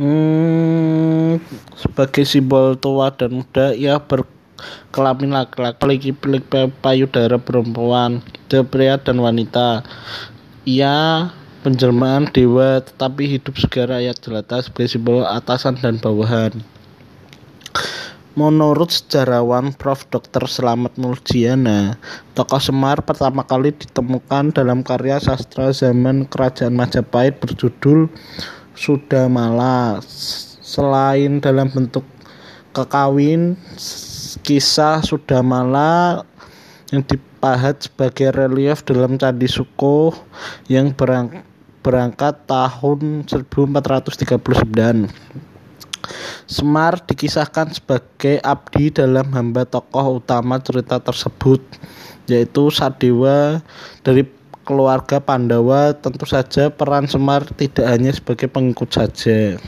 Hmm, sebagai simbol tua dan muda, ia berkelamin laki-laki, pilih payudara perempuan, pria dan wanita. Ia penjelmaan dewa tetapi hidup sebagai rakyat jelata sebagai simbol atasan dan bawahan. Menurut sejarawan Prof. Dr. Selamat Muljiana, tokoh Semar pertama kali ditemukan dalam karya sastra zaman Kerajaan Majapahit berjudul Sudamala. Selain dalam bentuk kekawin, kisah Sudamala yang dipahat sebagai relief dalam Candi Suko yang berangkat tahun 1439. Semar dikisahkan sebagai abdi dalam hamba tokoh utama cerita tersebut, yaitu Sadewa dari keluarga Pandawa tentu saja peran Semar tidak hanya sebagai pengikut saja